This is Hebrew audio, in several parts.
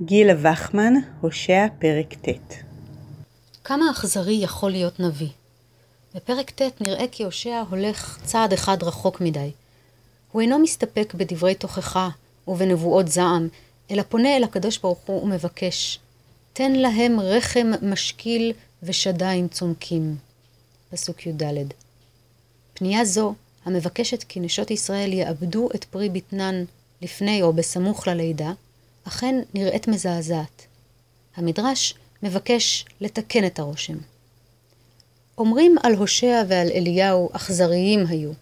גילה וחמן, הושע, פרק ט'. כמה אכזרי יכול להיות נביא? בפרק ט' נראה כי הושע הולך צעד אחד רחוק מדי. הוא אינו מסתפק בדברי תוכחה ובנבואות זעם, אלא פונה אל הקדוש ברוך הוא ומבקש, תן להם רחם משקיל ושדיים צומקים. פסוק י"ד. פנייה זו, המבקשת כי נשות ישראל יאבדו את פרי בטנן לפני או בסמוך ללידה, אכן נראית מזעזעת. המדרש מבקש לתקן את הרושם. אומרים על הושע ועל אליהו אכזריים היו.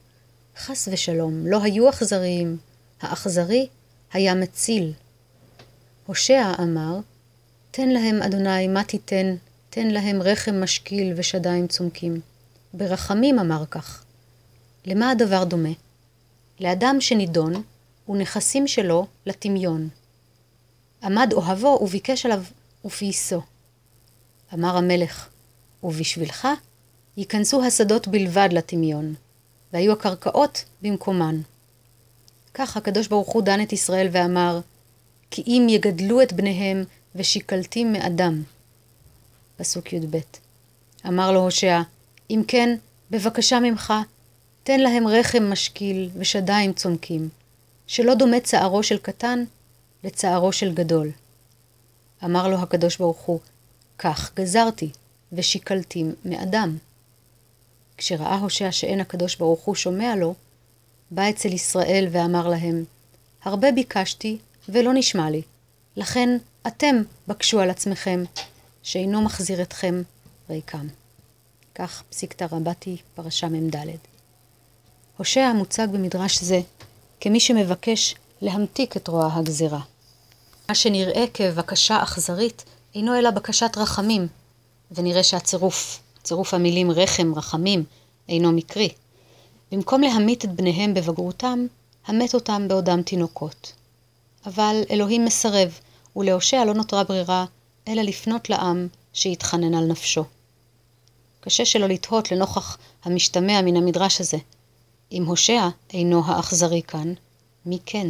חס ושלום, לא היו אכזריים, האכזרי היה מציל. הושע אמר, תן להם, אדוני, מה תיתן? תן להם רחם משקיל ושדיים צומקים. ברחמים אמר כך. למה הדבר דומה? לאדם שנידון, ונכסים שלו לטמיון. עמד אוהבו וביקש עליו ופייסו. אמר המלך, ובשבילך ייכנסו השדות בלבד לטמיון, והיו הקרקעות במקומן. כך הקדוש ברוך הוא דן את ישראל ואמר, כי אם יגדלו את בניהם ושיקלתים מאדם. פסוק י"ב. אמר לו הושע, אם כן, בבקשה ממך, תן להם רחם משקיל ושדיים צומקים, שלא דומה צערו של קטן לצערו של גדול. אמר לו הקדוש ברוך הוא, כך גזרתי, ושיקלתי מאדם. כשראה הושע שאין הקדוש ברוך הוא שומע לו, בא אצל ישראל ואמר להם, הרבה ביקשתי ולא נשמע לי, לכן אתם בקשו על עצמכם, שאינו מחזיר אתכם ריקם. כך פסיקתא רבתי, פרשה מ"ד. הושע מוצג במדרש זה כמי שמבקש להמתיק את רוע הגזירה. מה שנראה כבקשה אכזרית, אינו אלא בקשת רחמים, ונראה שהצירוף, צירוף המילים רחם, רחמים, אינו מקרי. במקום להמית את בניהם בבגרותם, המת אותם בעודם תינוקות. אבל אלוהים מסרב, ולהושע לא נותרה ברירה, אלא לפנות לעם שהתחנן על נפשו. קשה שלא לתהות לנוכח המשתמע מן המדרש הזה. אם הושע אינו האכזרי כאן, מי כן?